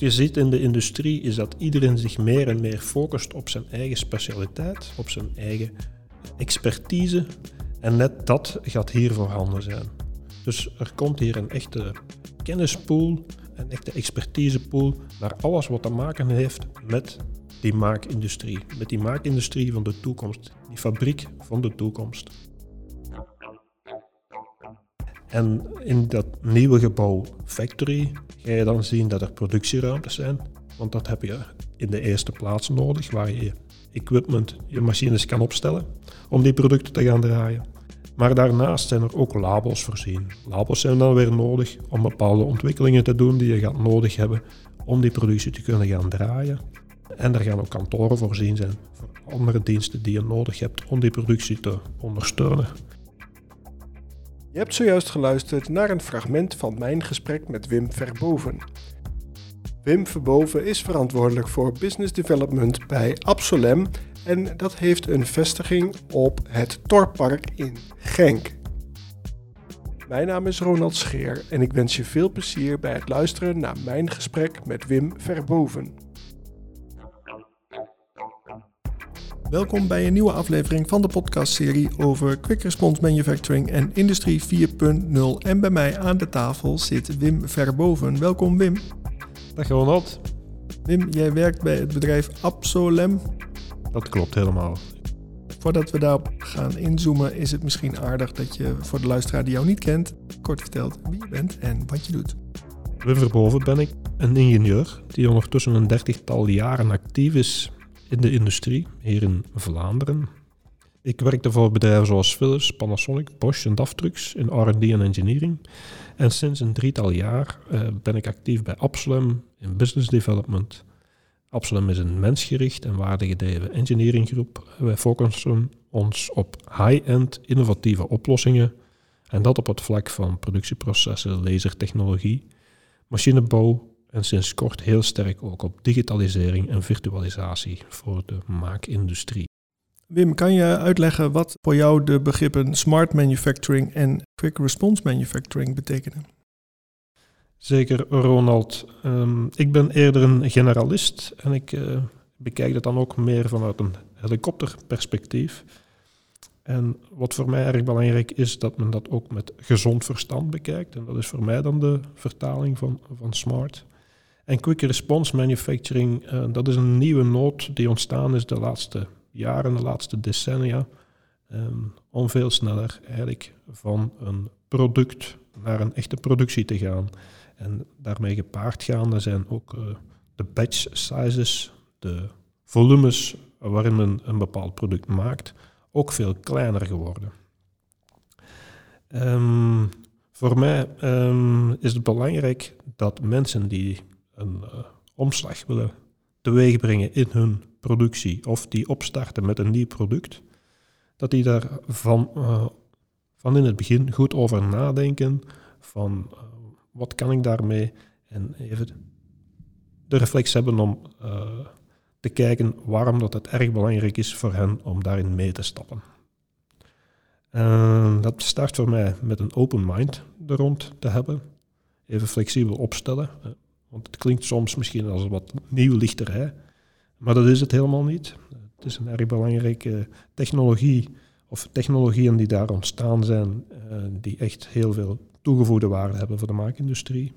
Je ziet in de industrie is dat iedereen zich meer en meer focust op zijn eigen specialiteit, op zijn eigen expertise. En net dat gaat hier voorhanden zijn. Dus er komt hier een echte kennispool, een echte expertisepool naar alles wat te maken heeft met die maakindustrie. Met die maakindustrie van de toekomst, die fabriek van de toekomst. En in dat nieuwe gebouw Factory ga je dan zien dat er productieruimtes zijn. Want dat heb je in de eerste plaats nodig, waar je equipment, je machines kan opstellen om die producten te gaan draaien. Maar daarnaast zijn er ook labels voorzien. Labels zijn dan weer nodig om bepaalde ontwikkelingen te doen die je gaat nodig hebben om die productie te kunnen gaan draaien. En er gaan ook kantoren voorzien zijn voor andere diensten die je nodig hebt om die productie te ondersteunen. Je hebt zojuist geluisterd naar een fragment van mijn gesprek met Wim Verboven. Wim Verboven is verantwoordelijk voor business development bij Absolem en dat heeft een vestiging op het Torpark in Genk. Mijn naam is Ronald Scheer en ik wens je veel plezier bij het luisteren naar mijn gesprek met Wim Verboven. Welkom bij een nieuwe aflevering van de podcastserie over Quick Response Manufacturing en Industrie 4.0. En bij mij aan de tafel zit Wim Verboven. Welkom Wim. Dag Ronald. Wim, jij werkt bij het bedrijf Absolem. Dat klopt helemaal. Voordat we daarop gaan inzoomen, is het misschien aardig dat je voor de luisteraar die jou niet kent, kort vertelt wie je bent en wat je doet. Wim Verboven ben ik, een ingenieur die ondertussen een dertigtal jaren actief is in de industrie hier in Vlaanderen. Ik werkte voor bedrijven zoals Philips, Panasonic, Bosch en DAF Trucks in R&D en engineering. En sinds een drietal jaar uh, ben ik actief bij Absolem in business development. Absolem is een mensgericht en waardegedreven engineeringgroep. Wij focussen ons op high-end innovatieve oplossingen en dat op het vlak van productieprocessen, lasertechnologie, machinebouw, en sinds kort heel sterk ook op digitalisering en virtualisatie voor de maakindustrie. Wim, kan je uitleggen wat voor jou de begrippen smart manufacturing en quick response manufacturing betekenen? Zeker, Ronald. Um, ik ben eerder een generalist en ik uh, bekijk het dan ook meer vanuit een helikopterperspectief. En wat voor mij erg belangrijk is, dat men dat ook met gezond verstand bekijkt. En dat is voor mij dan de vertaling van, van smart. En quick response manufacturing, uh, dat is een nieuwe nood die ontstaan is de laatste jaren, de laatste decennia. Um, om veel sneller eigenlijk van een product naar een echte productie te gaan. En daarmee gepaard gaande zijn ook uh, de batch sizes, de volumes waarin men een bepaald product maakt, ook veel kleiner geworden. Um, voor mij um, is het belangrijk dat mensen die een uh, omslag willen teweegbrengen in hun productie of die opstarten met een nieuw product, dat die daar van, uh, van in het begin goed over nadenken van uh, wat kan ik daarmee en even de reflex hebben om te kijken waarom dat het erg belangrijk is voor hen om daarin mee te stappen. dat start voor mij met een open mind er rond te hebben. Even flexibel opstellen. Want het klinkt soms misschien als wat nieuwlichterij, maar dat is het helemaal niet. Het is een erg belangrijke technologie, of technologieën die daar ontstaan zijn, uh, die echt heel veel toegevoegde waarde hebben voor de maakindustrie.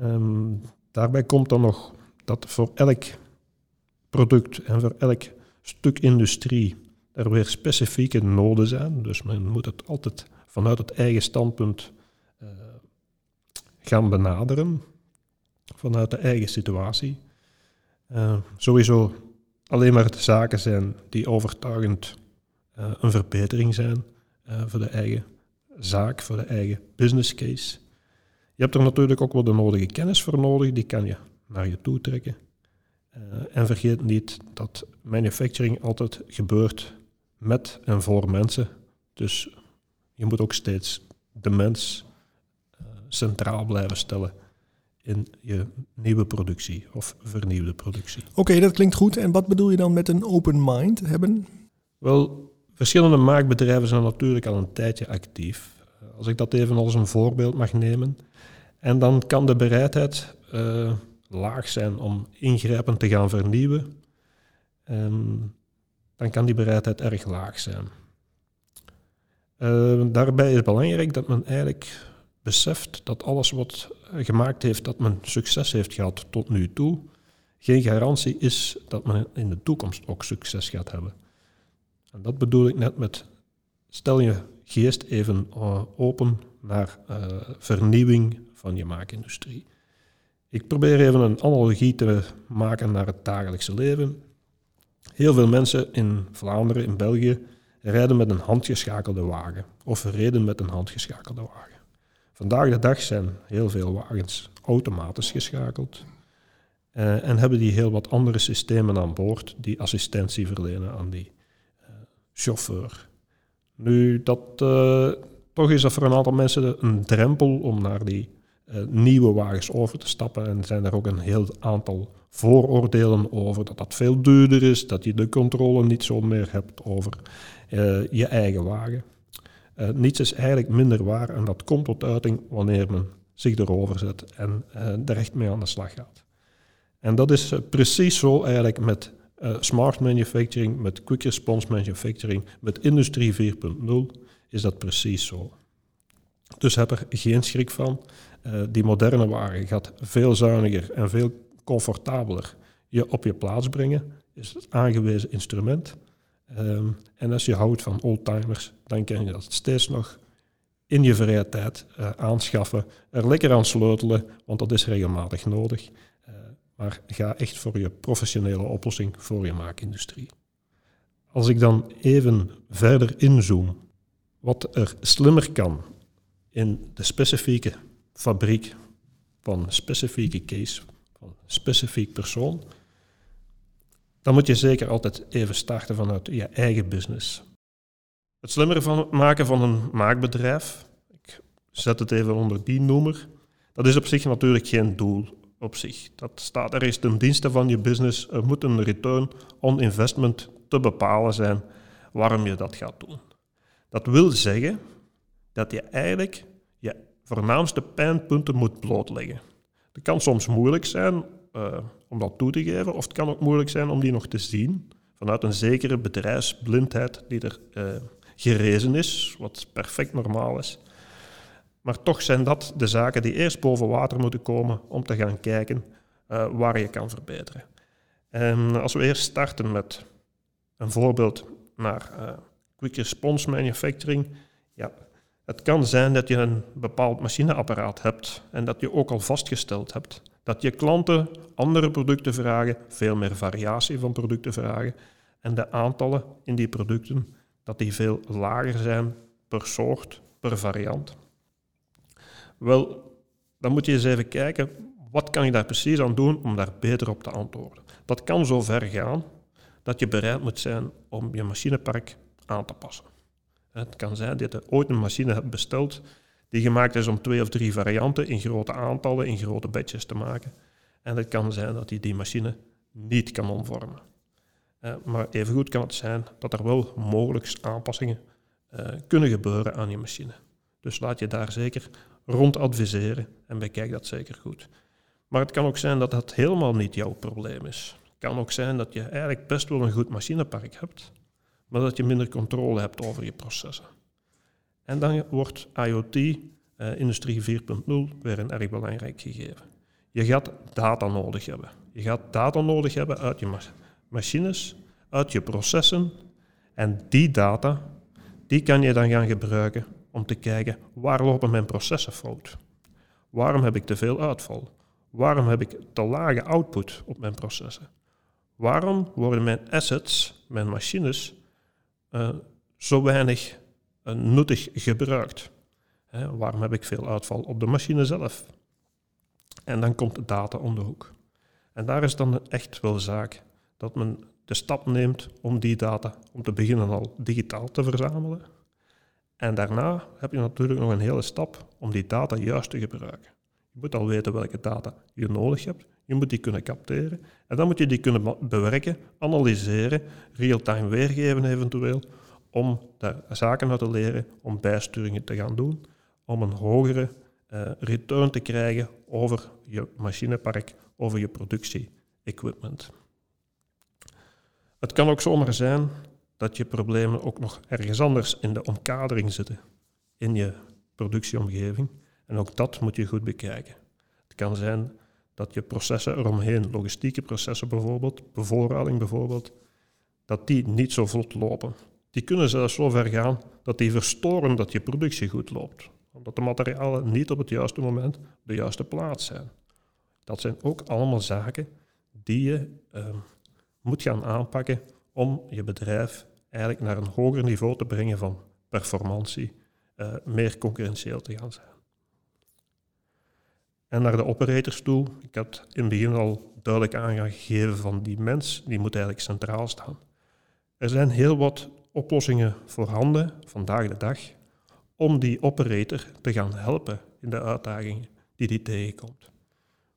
Um, daarbij komt dan nog dat voor elk product en voor elk stuk industrie er weer specifieke noden zijn. Dus men moet het altijd vanuit het eigen standpunt uh, gaan benaderen vanuit de eigen situatie. Uh, sowieso alleen maar de zaken zijn die overtuigend uh, een verbetering zijn uh, voor de eigen zaak, voor de eigen business case. Je hebt er natuurlijk ook wel de nodige kennis voor nodig, die kan je naar je toe trekken. en vergeet niet dat manufacturing altijd gebeurt met en voor mensen. Dus je moet ook steeds de mens centraal blijven stellen in je nieuwe productie of vernieuwde productie. Oké, dat klinkt goed. En wat bedoel je dan met een open mind hebben? Wel, verschillende maakbedrijven zijn natuurlijk al een tijdje actief. Als ik dat even als een voorbeeld mag nemen. En dan kan de bereidheid uh, laag zijn om ingrijpend te gaan vernieuwen, ehm, dan kan die bereidheid erg laag zijn. Uh, daarbij is belangrijk dat men eigenlijk beseft dat alles wat gemaakt heeft dat men succes heeft gehad tot nu toe, geen garantie is dat men in de toekomst ook succes gaat hebben. En dat bedoel ik net met stel je geest even uh, open naar uh, vernieuwing van je maakindustrie. Ik probeer even een analogie te maken naar het dagelijkse leven. Heel veel mensen in Vlaanderen, in België, rijden met een handgeschakelde wagen of reden met een handgeschakelde wagen. Vandaag de dag zijn heel veel wagens automatisch geschakeld uh, en hebben die heel wat andere systemen aan boord die assistentie verlenen aan die uh, chauffeur. Nu, dat, uh, toch is dat voor een aantal mensen een drempel om naar die nieuwe wagens over te stappen en zijn er ook een heel aantal vooroordelen over dat dat veel duurder is, dat je de controle niet zo meer hebt over je eigen wagen. Uh, niets is eigenlijk minder waar en dat komt tot uiting wanneer men zich erover zet en uh, er echt mee aan de slag gaat. En dat is precies zo eigenlijk met smart manufacturing, met quick response manufacturing, met industrie 4.0 is dat precies zo. Dus heb er geen schrik van. die moderne wagen gaat veel zuiniger en veel comfortabeler je op je plaats brengen. Is het aangewezen instrument. Um, en als je houdt van oldtimers, dan kan je dat steeds nog in je vrije tijd uh, aanschaffen. Er lekker aan sleutelen, want dat is regelmatig nodig. Uh, maar ga echt voor je professionele oplossing voor je maakindustrie. Als ik dan even verder inzoom, wat er slimmer kan in de specifieke fabriek van een specifieke case, van een specifiek persoon, dan moet je zeker altijd even starten vanuit je eigen business. Het slimmer van maken van een maakbedrijf, ik zet het even onder die noemer, dat is op zich natuurlijk geen doel op zich. Dat staat er is ten dienste van je business. Er moet een return on investment te bepalen zijn waarom je dat gaat doen. Dat wil zeggen dat je eigenlijk je voornaamste pijnpunten moet blootleggen. Dat kan soms moeilijk zijn uh, om dat toe te geven. Of het kan ook moeilijk zijn om die nog te zien vanuit een zekere bedrijfsblindheid die er uh, gerezen is, wat perfect normaal is. Maar toch zijn dat de zaken die eerst boven water moeten komen om te gaan kijken uh, waar je kan verbeteren. En als we eerst starten met een voorbeeld naar uh, quick response manufacturing, ja, het kan zijn dat je een bepaald machineapparaat hebt en dat je ook al vastgesteld hebt dat je klanten andere producten vragen, veel meer variatie van producten vragen en de aantallen in die producten dat die veel lager zijn per soort, per variant. Wel, dan moet je eens even kijken, wat kan je daar precies aan doen om daar beter op te antwoorden? Dat kan zo ver gaan dat je bereid moet zijn om je machinepark aan te passen. Het kan zijn dat je ooit een machine hebt besteld die gemaakt is om twee of drie varianten in grote aantallen, in grote batches te maken. En het kan zijn dat hij die machine niet kan omvormen. Uh, maar evengoed kan het zijn dat er wel mogelijk aanpassingen uh, kunnen gebeuren aan je machine. Dus laat je daar zeker rond adviseren en bekijk dat zeker goed. Maar het kan ook zijn dat dat helemaal niet jouw probleem is. Het kan ook zijn dat je eigenlijk best wel een goed machinepark hebt, maar dat je minder controle hebt over je processen. En dan wordt IoT, eh, industrie 4.0, weer een erg belangrijk gegeven. Je gaat data nodig hebben. Je gaat data nodig hebben uit je machines, uit je processen. En die data, die kan je dan gaan gebruiken om te kijken waar lopen mijn processen fout? Waarom heb ik te veel uitval? Waarom heb ik te lage output op mijn processen? Waarom worden mijn assets, mijn machines, uh, zo weinig nuttig gebruikt? Waarom heb ik veel uitval op de machine zelf? En dan komt de data om de hoek. En daar is dan echt wel zaak dat men de stap neemt om die data, om te beginnen al digitaal te verzamelen. En daarna heb je natuurlijk nog een hele stap om die data juist te gebruiken. Je moet al weten welke data je nodig hebt. Je moet die kunnen capteren. En dan moet je die kunnen bewerken, analyseren, real-time weergeven eventueel, om daar zaken uit te leren, om bijsturingen te gaan doen, om een hogere uh, return te krijgen over je machinepark over je productie-equipment. Het kan ook zomaar zijn dat je problemen ook nog ergens anders in de omkadering zitten, in je productieomgeving. En ook dat moet je goed bekijken. Het kan zijn dat je processen eromheen, logistieke processen bijvoorbeeld, bevoorrading bijvoorbeeld, dat die niet zo vlot lopen. Die kunnen zelfs zo ver gaan dat die verstoren dat je productie goed loopt. Omdat de materialen niet op het juiste moment op de juiste plaats zijn. Dat zijn ook allemaal zaken die je uh, moet gaan aanpakken om je bedrijf eigenlijk naar een hoger niveau te brengen van performantie, uh, meer concurrentieel te gaan zijn. En naar de operators toe, ik had in het begin al duidelijk aangegeven van die mens, die moet eigenlijk centraal staan. Er zijn heel wat oplossingen voorhanden vandaag de dag om die operator te gaan helpen in de uitdagingen die die tegenkomt.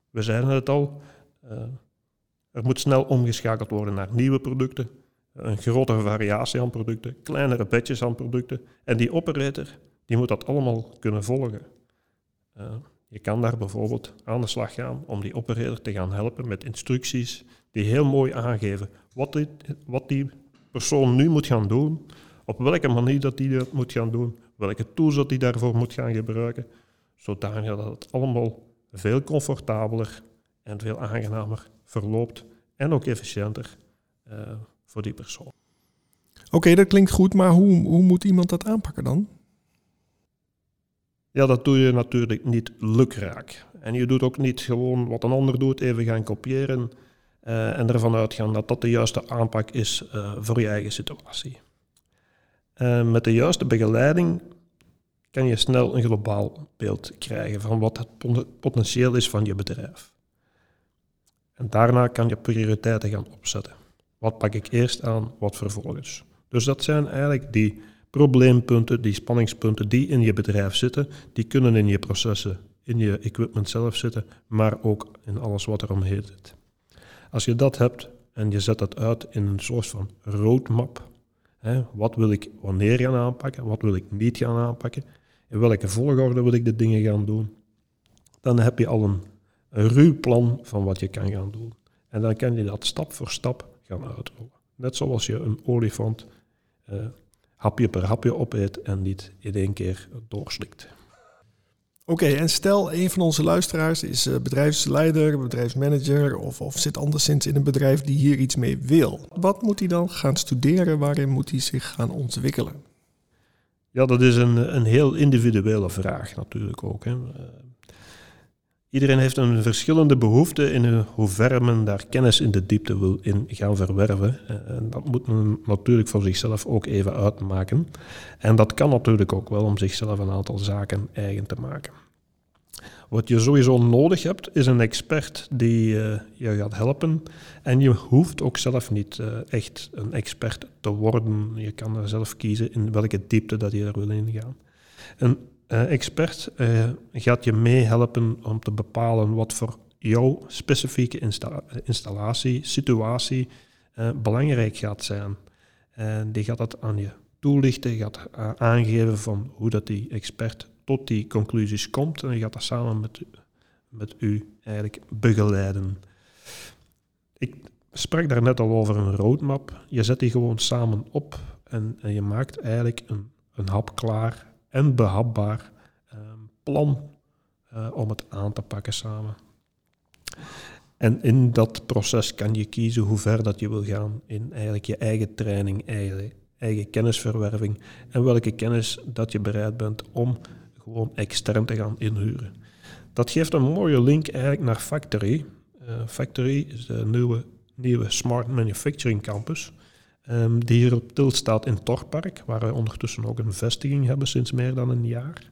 We zeiden het al, uh, er moet snel omgeschakeld worden naar nieuwe producten, een grotere variatie aan producten, kleinere bedjes aan producten. En die operator die moet dat allemaal kunnen volgen. Uh, je kan daar bijvoorbeeld aan de slag gaan om die operator te gaan helpen met instructies die heel mooi aangeven wat die, wat die persoon nu moet gaan doen, op welke manier dat die dat moet gaan doen, welke tools dat die daarvoor moet gaan gebruiken, zodanig dat het allemaal veel comfortabeler en veel aangenamer verloopt en ook efficiënter uh, voor die persoon. Oké, okay, dat klinkt goed, maar hoe, hoe moet iemand dat aanpakken dan? Ja, dat doe je natuurlijk niet lukraak. En je doet ook niet gewoon wat een ander doet, even gaan kopiëren uh, en ervan uitgaan dat dat de juiste aanpak is uh, voor je eigen situatie. Uh, met de juiste begeleiding kan je snel een globaal beeld krijgen van wat het potentieel is van je bedrijf. En daarna kan je prioriteiten gaan opzetten. Wat pak ik eerst aan, wat vervolgens. Dus dat zijn eigenlijk die probleempunten, die spanningspunten die in je bedrijf zitten, die kunnen in je processen, in je equipment zelf zitten, maar ook in alles wat er omheen zit. Als je dat hebt en je zet dat uit in een soort van roadmap, hè, wat wil ik wanneer gaan aanpakken, wat wil ik niet gaan aanpakken, in welke volgorde wil ik de dingen gaan doen, dan heb je al een, ruw plan van wat je kan gaan doen. En dan kan je dat stap voor stap gaan uitrollen. Net zoals je een olifant uh, hapje per hapje opeet en niet in één keer doorslikt. Oké, en stel een van onze luisteraars is eh, bedrijfsleider, bedrijfsmanager of, of zit anderszins in een bedrijf die hier iets mee wil. Wat moet hij dan gaan studeren? Waarin moet hij zich gaan ontwikkelen? Ja, dat is een, een heel individuele vraag natuurlijk ook. Hè. Eh, Iedereen heeft een verschillende behoefte in hoeverre men daar kennis in de diepte wil in gaan verwerven. Eh, en dat moet men natuurlijk voor zichzelf ook even uitmaken. En dat kan natuurlijk ook wel om zichzelf een aantal zaken eigen te maken. Wat je sowieso nodig hebt, is een expert die uh, je gaat helpen. En je hoeft ook zelf niet uh, echt een expert te worden. Je kan er zelf kiezen in welke diepte dat je er wil ingaan. Een expert uh, gaat je meehelpen om te bepalen wat voor jouw specifieke insta installatie, situatie belangrijk gaat zijn. En die gaat dat aan je toelichten, gaat aangeven van hoe dat die expert tot die conclusies komt en gaat dat samen met, met u eigenlijk begeleiden. Ik sprak daar net al over een roadmap. Je zet die gewoon samen op en, en je maakt eigenlijk een, een hap klaar en behapbaar ehm, plan uh, om het aan te pakken samen. En in dat proces kan je kiezen hoe ver dat je wil gaan in eigenlijk je eigen training, eigen, eigen kennisverwerving en welke kennis dat je bereid bent om gewoon extern te gaan inhuren. Dat geeft een mooie link eigenlijk naar Factory. Uh, Factory is de nieuwe, nieuwe Smart Manufacturing Campus. Um, die hier op tilt staat in Torpark, waar we ondertussen ook een vestiging hebben sinds meer dan een jaar.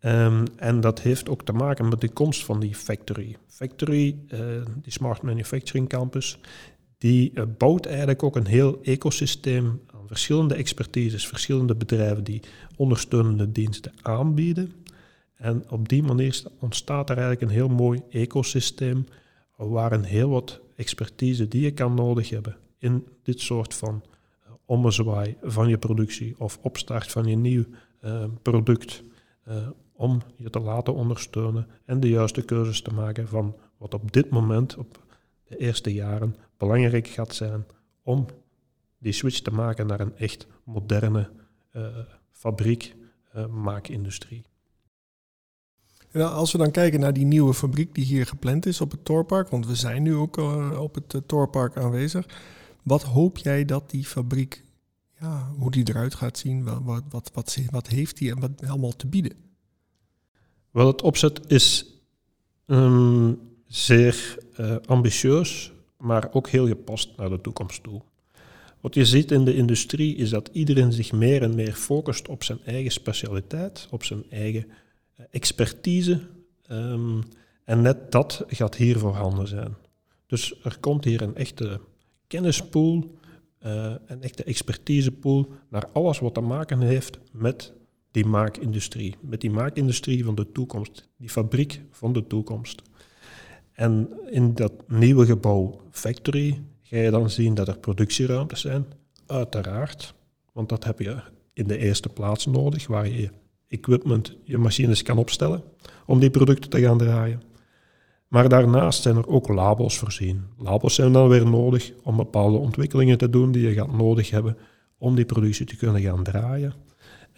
Um, en dat heeft ook te maken met de komst van die factory. Factory, uh, die Smart Manufacturing Campus, die uh, bouwt eigenlijk ook een heel ecosysteem aan verschillende expertises, verschillende bedrijven die ondersteunende diensten aanbieden. En op die manier ontstaat er eigenlijk een heel mooi ecosysteem waar een heel wat expertise die je kan nodig hebben in dit soort van uh, ommezwaai van je productie of opstart van je nieuw uh, product uh, om je te laten ondersteunen en de juiste keuzes te maken van wat op dit moment, op de eerste jaren, belangrijk gaat zijn om die switch te maken naar een echt moderne fabriek, maakindustrie. als we dan kijken naar die nieuwe fabriek die hier gepland is op het Torpark, want we zijn nu ook op het Torpark aanwezig. Wat hoop jij dat die fabriek, ja, hoe die eruit gaat zien, wat, wat, wat, wat, heeft die en wat allemaal te bieden? Wel, het opzet is um, zeer uh, ambitieus, maar ook heel gepast naar de toekomst toe. Wat je ziet in de industrie is dat iedereen zich meer en meer focust op zijn eigen specialiteit, op zijn eigen uh, expertise. Um, en net dat gaat hier voorhanden zijn. Dus er komt hier een echte kennispool, uh, een echte expertisepool naar alles wat te maken heeft met die maakindustrie. Met die maakindustrie van de toekomst, die fabriek van de toekomst. En in dat nieuwe gebouw Factory ga je dan zien dat er productieruimtes zijn, uiteraard. Want dat heb je in de eerste plaats nodig, waar je equipment, je machines kan opstellen om die producten te gaan draaien. Maar daarnaast zijn er ook labels voorzien. Labels zijn dan weer nodig om bepaalde ontwikkelingen te doen die je gaat nodig hebben om die productie te kunnen gaan draaien.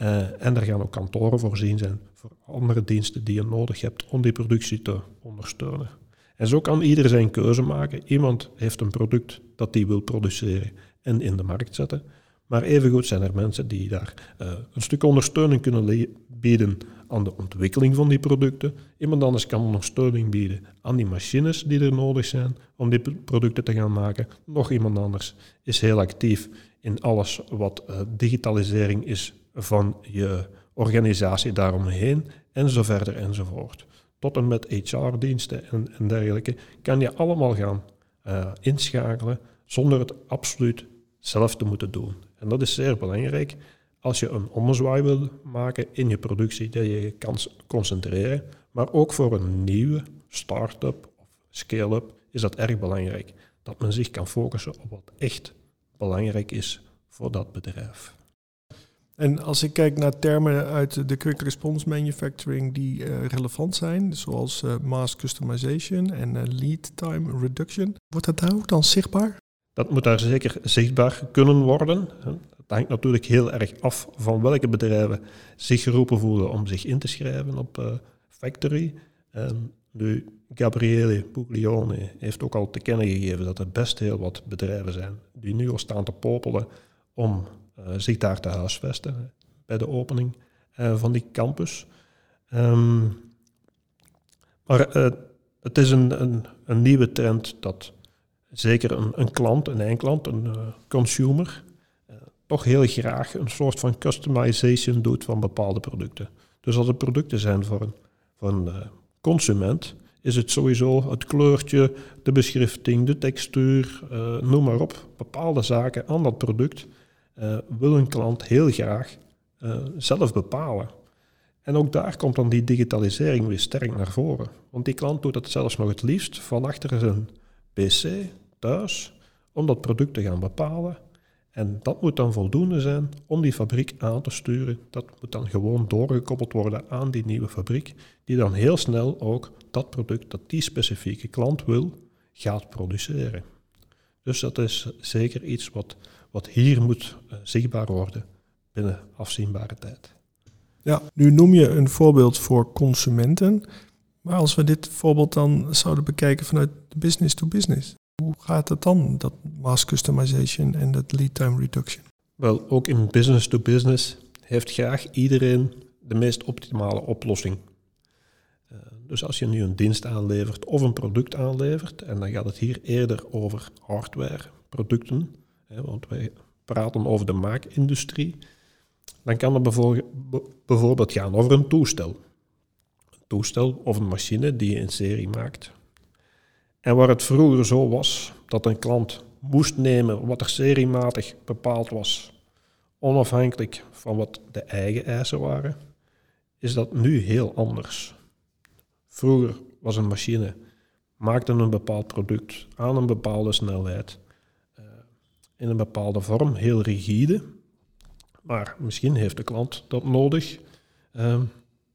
Uh, en er gaan ook kantoren voorzien zijn voor andere diensten die je nodig hebt om die productie te ondersteunen. En zo kan ieder zijn keuze maken. Iemand heeft een product dat hij wil produceren en in de markt zetten. Maar evengoed zijn er mensen die daar uh, een stuk ondersteuning kunnen bieden aan de ontwikkeling van die producten. Iemand anders kan ondersteuning bieden aan die machines die er nodig zijn om die producten te gaan maken. Nog iemand anders is heel actief in alles wat uh, digitalisering is van je organisatie daaromheen, en zo verder enzovoort. Tot en met HR-diensten en, en, dergelijke kan je allemaal gaan uh, inschakelen zonder het absoluut zelf te moeten doen. En dat is zeer belangrijk als je een ommezwaai wil maken in je productie, dat je je kan concentreren. Maar ook voor een nieuwe start-up of scale-up is dat erg belangrijk. Dat men zich kan focussen op wat echt belangrijk is voor dat bedrijf. En als ik kijk naar termen uit de quick response manufacturing die uh, relevant zijn, zoals uh, mass customization en uh, lead time reduction, wordt dat daar ook dan zichtbaar? Dat moet daar zeker zichtbaar kunnen worden. Het hangt natuurlijk heel erg af van welke bedrijven zich geroepen voelen om zich in te schrijven op Factory. En nu, Gabriele Puglione heeft ook al te kennen gegeven dat er best heel wat bedrijven zijn die nu al staan te popelen om uh, zich daar te huisvesten bij de opening uh, van die campus. Um, maar het is een, een, een, nieuwe trend dat zeker een, een klant, een eindklant, een consumer, toch heel graag een soort van customization doet van bepaalde producten. Dus als het producten zijn voor een, een consument, is het sowieso het kleurtje, de beschrifting, de textuur, noem maar op, bepaalde zaken aan dat product wil een klant heel graag zelf bepalen. En ook daar komt dan die digitalisering weer sterk naar voren. Want die klant doet dat zelfs nog het liefst van achter zijn pc thuis om dat product te gaan bepalen. En dat moet dan voldoende zijn om die fabriek aan te sturen. Dat moet dan gewoon doorgekoppeld worden aan die nieuwe fabriek, die dan heel snel ook dat product dat die specifieke klant wil, gaat produceren. Dus dat is zeker iets wat wat hier moet uh, zichtbaar worden binnen afzienbare tijd. Ja, nu noem je een voorbeeld voor consumenten. Maar als we dit voorbeeld dan zouden bekijken vanuit business to business, hoe gaat het dan, dat mass customization en dat lead time reduction? Wel, ook in business to business heeft graag iedereen de meest optimale oplossing. Uh, dus als je nu een dienst aanlevert of een product aanlevert, en dan gaat het hier eerder over hardware, producten, want wij praten over de maakindustrie, dan kan het bijvoorbeeld gaan over een toestel. Een toestel of een machine die je in serie maakt. En waar het vroeger zo was dat een klant moest nemen wat er seriematig bepaald was, onafhankelijk van wat de eigen eisen waren, is dat nu heel anders. Vroeger was een machine, maakte een bepaald product aan een bepaalde snelheid in een bepaalde vorm, heel rigide. Maar misschien heeft de klant dat nodig. Um,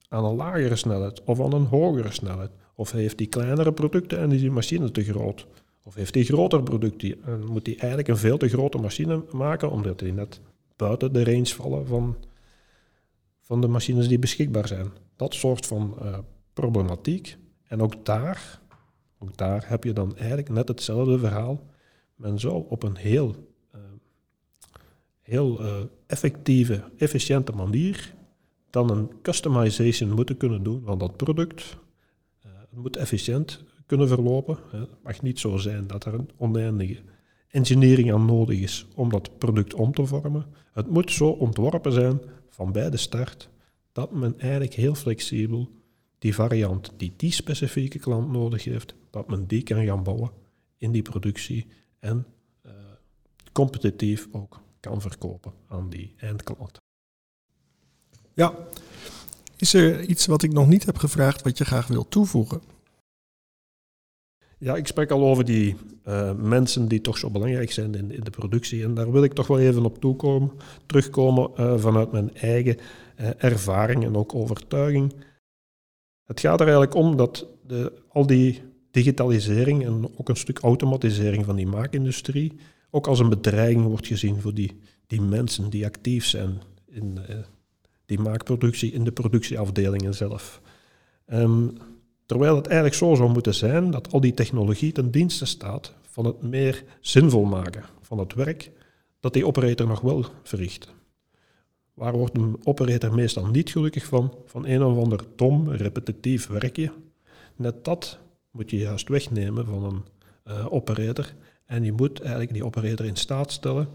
aan een lagere snelheid of aan een hogere snelheid? Of heeft hij kleinere producten en is die machine te groot? Of heeft hij grotere producten en moet hij eigenlijk een veel te grote machine maken omdat hij net buiten de range vallen van, van de machines die beschikbaar zijn? Dat soort van uh, problematiek. En ook daar, ook daar heb je dan eigenlijk net hetzelfde verhaal. Men zou op een heel, uh, heel uh, effectieve, efficiënte manier dan een customization moeten kunnen doen van dat product. Het moet efficiënt kunnen verlopen. Het mag niet zo zijn dat er een oneindige engineering aan nodig is om dat product om te vormen. Het moet zo ontworpen zijn van bij de start dat men eigenlijk heel flexibel die variant die die specifieke klant nodig heeft, dat men die kan gaan bouwen in die productie en uh, competitief ook kan verkopen aan die eindklant. Ja, is er iets wat ik nog niet heb gevraagd wat je graag wil toevoegen? Ja, ik spreek al over die uh, mensen die toch zo belangrijk zijn in, in, de productie. En daar wil ik toch wel even op toekomen, terugkomen uh, vanuit mijn eigen uh, ervaring en ook overtuiging. Het gaat er eigenlijk om dat de, al die digitalisering en ook een stuk automatisering van die maakindustrie ook als een bedreiging wordt gezien voor die, die mensen die actief zijn in die maakproductie, in de productieafdelingen zelf. Um, Terwijl het eigenlijk zo zou moeten zijn dat al die technologie ten dienste staat van het meer zinvol maken van het werk dat die operator nog wel verricht. Waar wordt een operator meestal niet gelukkig van? Van een of ander dom, repetitief werkje. Net dat moet je juist wegnemen van een uh, operator. En je moet eigenlijk die operator in staat stellen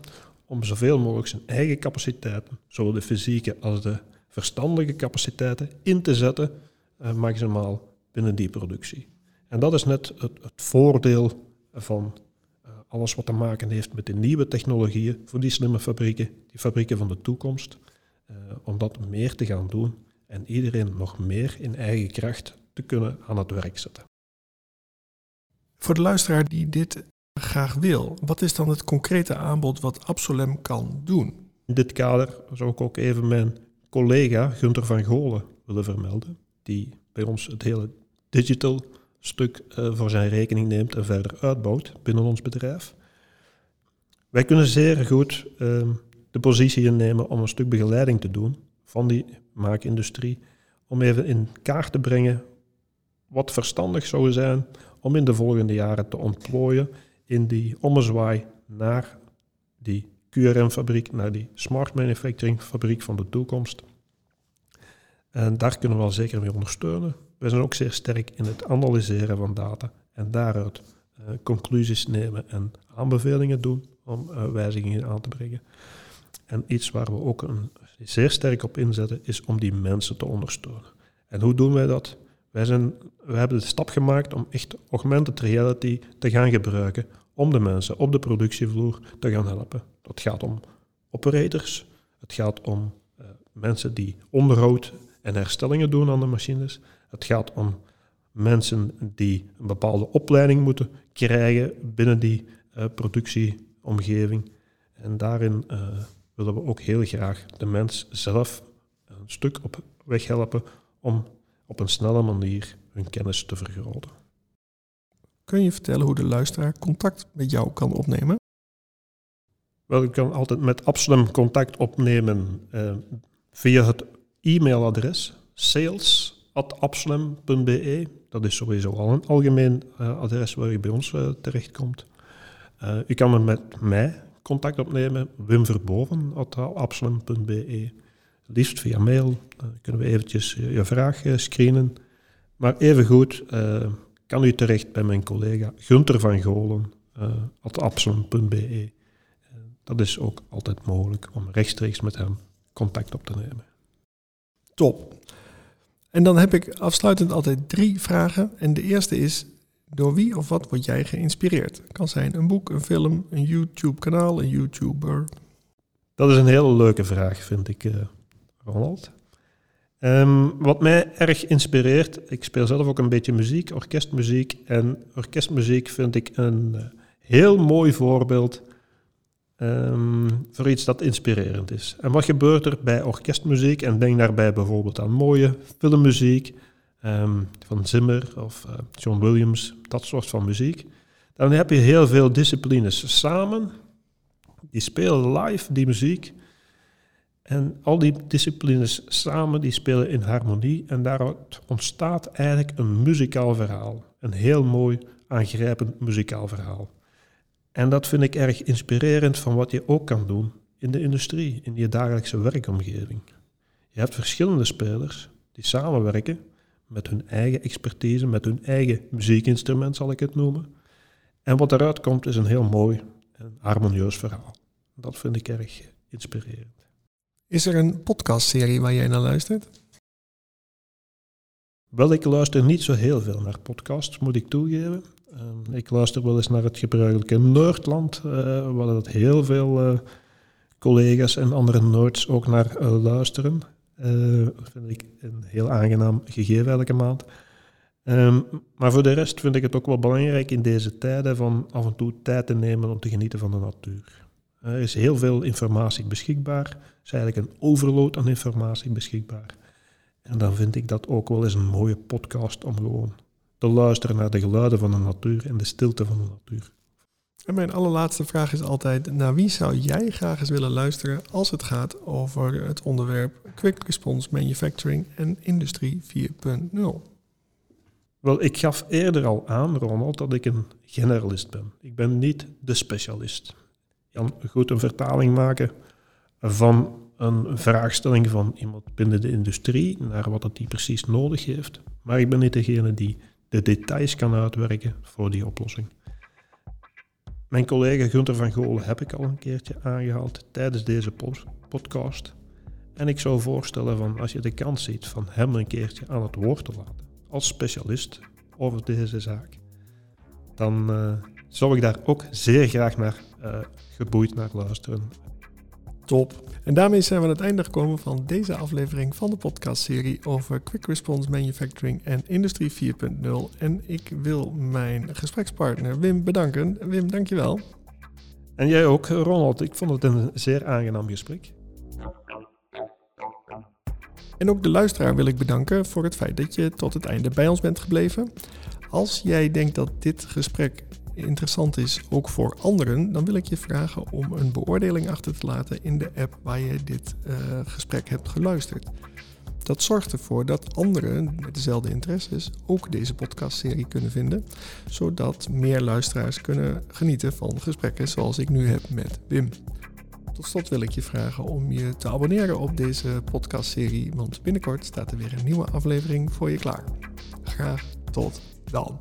om zoveel mogelijk zijn eigen capaciteiten, zowel de fysieke als de verstandelijke capaciteiten, in te zetten uh, maximaal binnen die productie. En dat is net het, voordeel van uh, alles wat te maken heeft met de nieuwe technologieën voor die slimme fabrieken, die fabrieken van de toekomst, uh, om dat meer te gaan doen en iedereen nog meer in eigen kracht te kunnen aan het werk zetten. Voor de luisteraar die dit graag wil, wat is dan het concrete aanbod wat Absolem kan doen? In dit kader zou ik ook even mijn collega Gunter van Golen willen vermelden, die bij ons het hele digital stuk uh, voor zijn rekening neemt en verder uitbouwt binnen ons bedrijf. Wij kunnen zeer goed uh, de positie innemen om een stuk begeleiding te doen van die maakindustrie, om even in kaart te brengen wat verstandig zou zijn om in de volgende jaren te ontplooien in die ommezwaai naar die QRM-fabriek, naar die smart manufacturing fabriek van de toekomst. En daar kunnen we wel zeker mee ondersteunen. We zijn ook zeer sterk in het analyseren van data en daaruit uh, conclusies nemen en aanbevelingen doen om uh, wijzigingen aan te brengen. En iets waar we ook een, zeer sterk op inzetten is om die mensen te ondersteunen. En hoe doen wij dat? Wij, zijn, wij hebben de stap gemaakt om echt augmented reality te gaan gebruiken om de mensen op de productievloer te gaan helpen. Dat gaat om operators, het gaat om uh, mensen die onderhoud en herstellingen doen aan de machines. Het gaat om mensen die een bepaalde opleiding moeten krijgen binnen die uh, productieomgeving. En daarin uh, willen we ook heel graag de mens zelf een stuk op weg helpen om op een snelle manier hun kennis te vergroten. Kun je vertellen hoe de luisteraar contact met jou kan opnemen? Wel, ik kan altijd met Absalom contact opnemen uh, via het e-mailadres sales.absalem.be. Dat is sowieso al een algemeen uh, adres waar u bij ons uh, terechtkomt. Uh, u kan met mij contact opnemen, wimverboven.absalem.be. Liefst via mail, kunnen we eventjes je vraag screenen. Maar evengoed kan u terecht bij mijn collega Gunter van Golen, absalem.be. dat is ook altijd mogelijk om rechtstreeks met hem contact op te nemen. Top. En dan heb ik afsluitend altijd drie vragen. En de eerste is, door wie of wat word jij geïnspireerd? Het kan zijn een boek, een film, een YouTube-kanaal, een YouTuber. Dat is een hele leuke vraag, vind ik, uh, Ronald. Um, wat mij erg inspireert, ik speel zelf ook een beetje muziek, orkestmuziek. En orkestmuziek vind ik een uh, heel mooi voorbeeld ehm, voor iets dat inspirerend is. En wat gebeurt er bij orkestmuziek? En denk daarbij bijvoorbeeld aan mooie filmmuziek ehm, van Zimmer of uh, John Williams, dat soort van muziek. Dan heb je heel veel disciplines samen. Die spelen live die muziek. En al die disciplines samen, die spelen in harmonie. En daaruit ontstaat eigenlijk een muzikaal verhaal. Een heel mooi, aangrijpend muzikaal verhaal. En dat vind ik erg inspirerend van wat je ook kan doen in de industrie, in je dagelijkse werkomgeving. Je hebt verschillende spelers die samenwerken met hun eigen expertise, met hun eigen muziekinstrument zal ik het noemen. En wat eruit komt is een heel mooi en harmonieus verhaal. Dat vind ik erg inspirerend. Is er een podcastserie waar jij naar luistert? Wel, ik luister niet zo heel veel naar podcasts, moet ik toegeven. Ehm, ik luister wel eens naar het gebruikelijke Noordland, uh, waar dat heel veel uh, collega's en andere nerds ook naar uh, luisteren. dat vind ik een heel aangenaam gegeven elke maand. Um, maar voor de rest vind ik het ook wel belangrijk in deze tijden van af en toe tijd te nemen om te genieten van de natuur. Er is heel veel informatie beschikbaar. Er is eigenlijk een overload aan informatie beschikbaar. En dan vind ik dat ook wel eens een mooie podcast om gewoon te luisteren naar de geluiden van de natuur en de stilte van de natuur. En mijn allerlaatste vraag is altijd: naar wie zou jij graag eens willen luisteren als het gaat over het onderwerp Quick Response Manufacturing en Industrie 4.0? Wel, ik gaf eerder al aan, Ronald, dat ik een generalist ben. Ik ben niet de specialist. Jan, goed een vertaling maken van een vraagstelling van iemand binnen de industrie naar wat het die precies nodig heeft. Maar ik ben niet degene die de details kan uitwerken voor die oplossing. Mijn collega Gunther van Golen heb ik al een keertje aangehaald tijdens deze podcast. En ik zou voorstellen van als je de kans ziet van hem een keertje aan het woord te laten als specialist over deze zaak, dan uh, zou ik daar ook zeer graag naar uh, geboeid naar luisteren. Top. En daarmee zijn we aan het einde gekomen van deze aflevering van de podcastserie over Quick Response Manufacturing en Industrie 4.0. En ik wil mijn gesprekspartner Wim bedanken. Wim, dankjewel. En jij ook, Ronald. Ik vond het een zeer aangenaam gesprek. En ook de luisteraar wil ik bedanken voor het feit dat je tot het einde bij ons bent gebleven. Als jij denkt dat dit gesprek interessant is, ook voor anderen, dan wil ik je vragen om een beoordeling achter te laten in de app waar je dit uh, gesprek hebt geluisterd. Dat zorgt ervoor dat anderen met dezelfde interesses ook deze podcastserie kunnen vinden, zodat meer luisteraars kunnen genieten van gesprekken zoals ik nu heb met Wim. Tot slot wil ik je vragen om je te abonneren op deze podcastserie, want binnenkort staat er weer een nieuwe aflevering voor je klaar. Graag tot dan.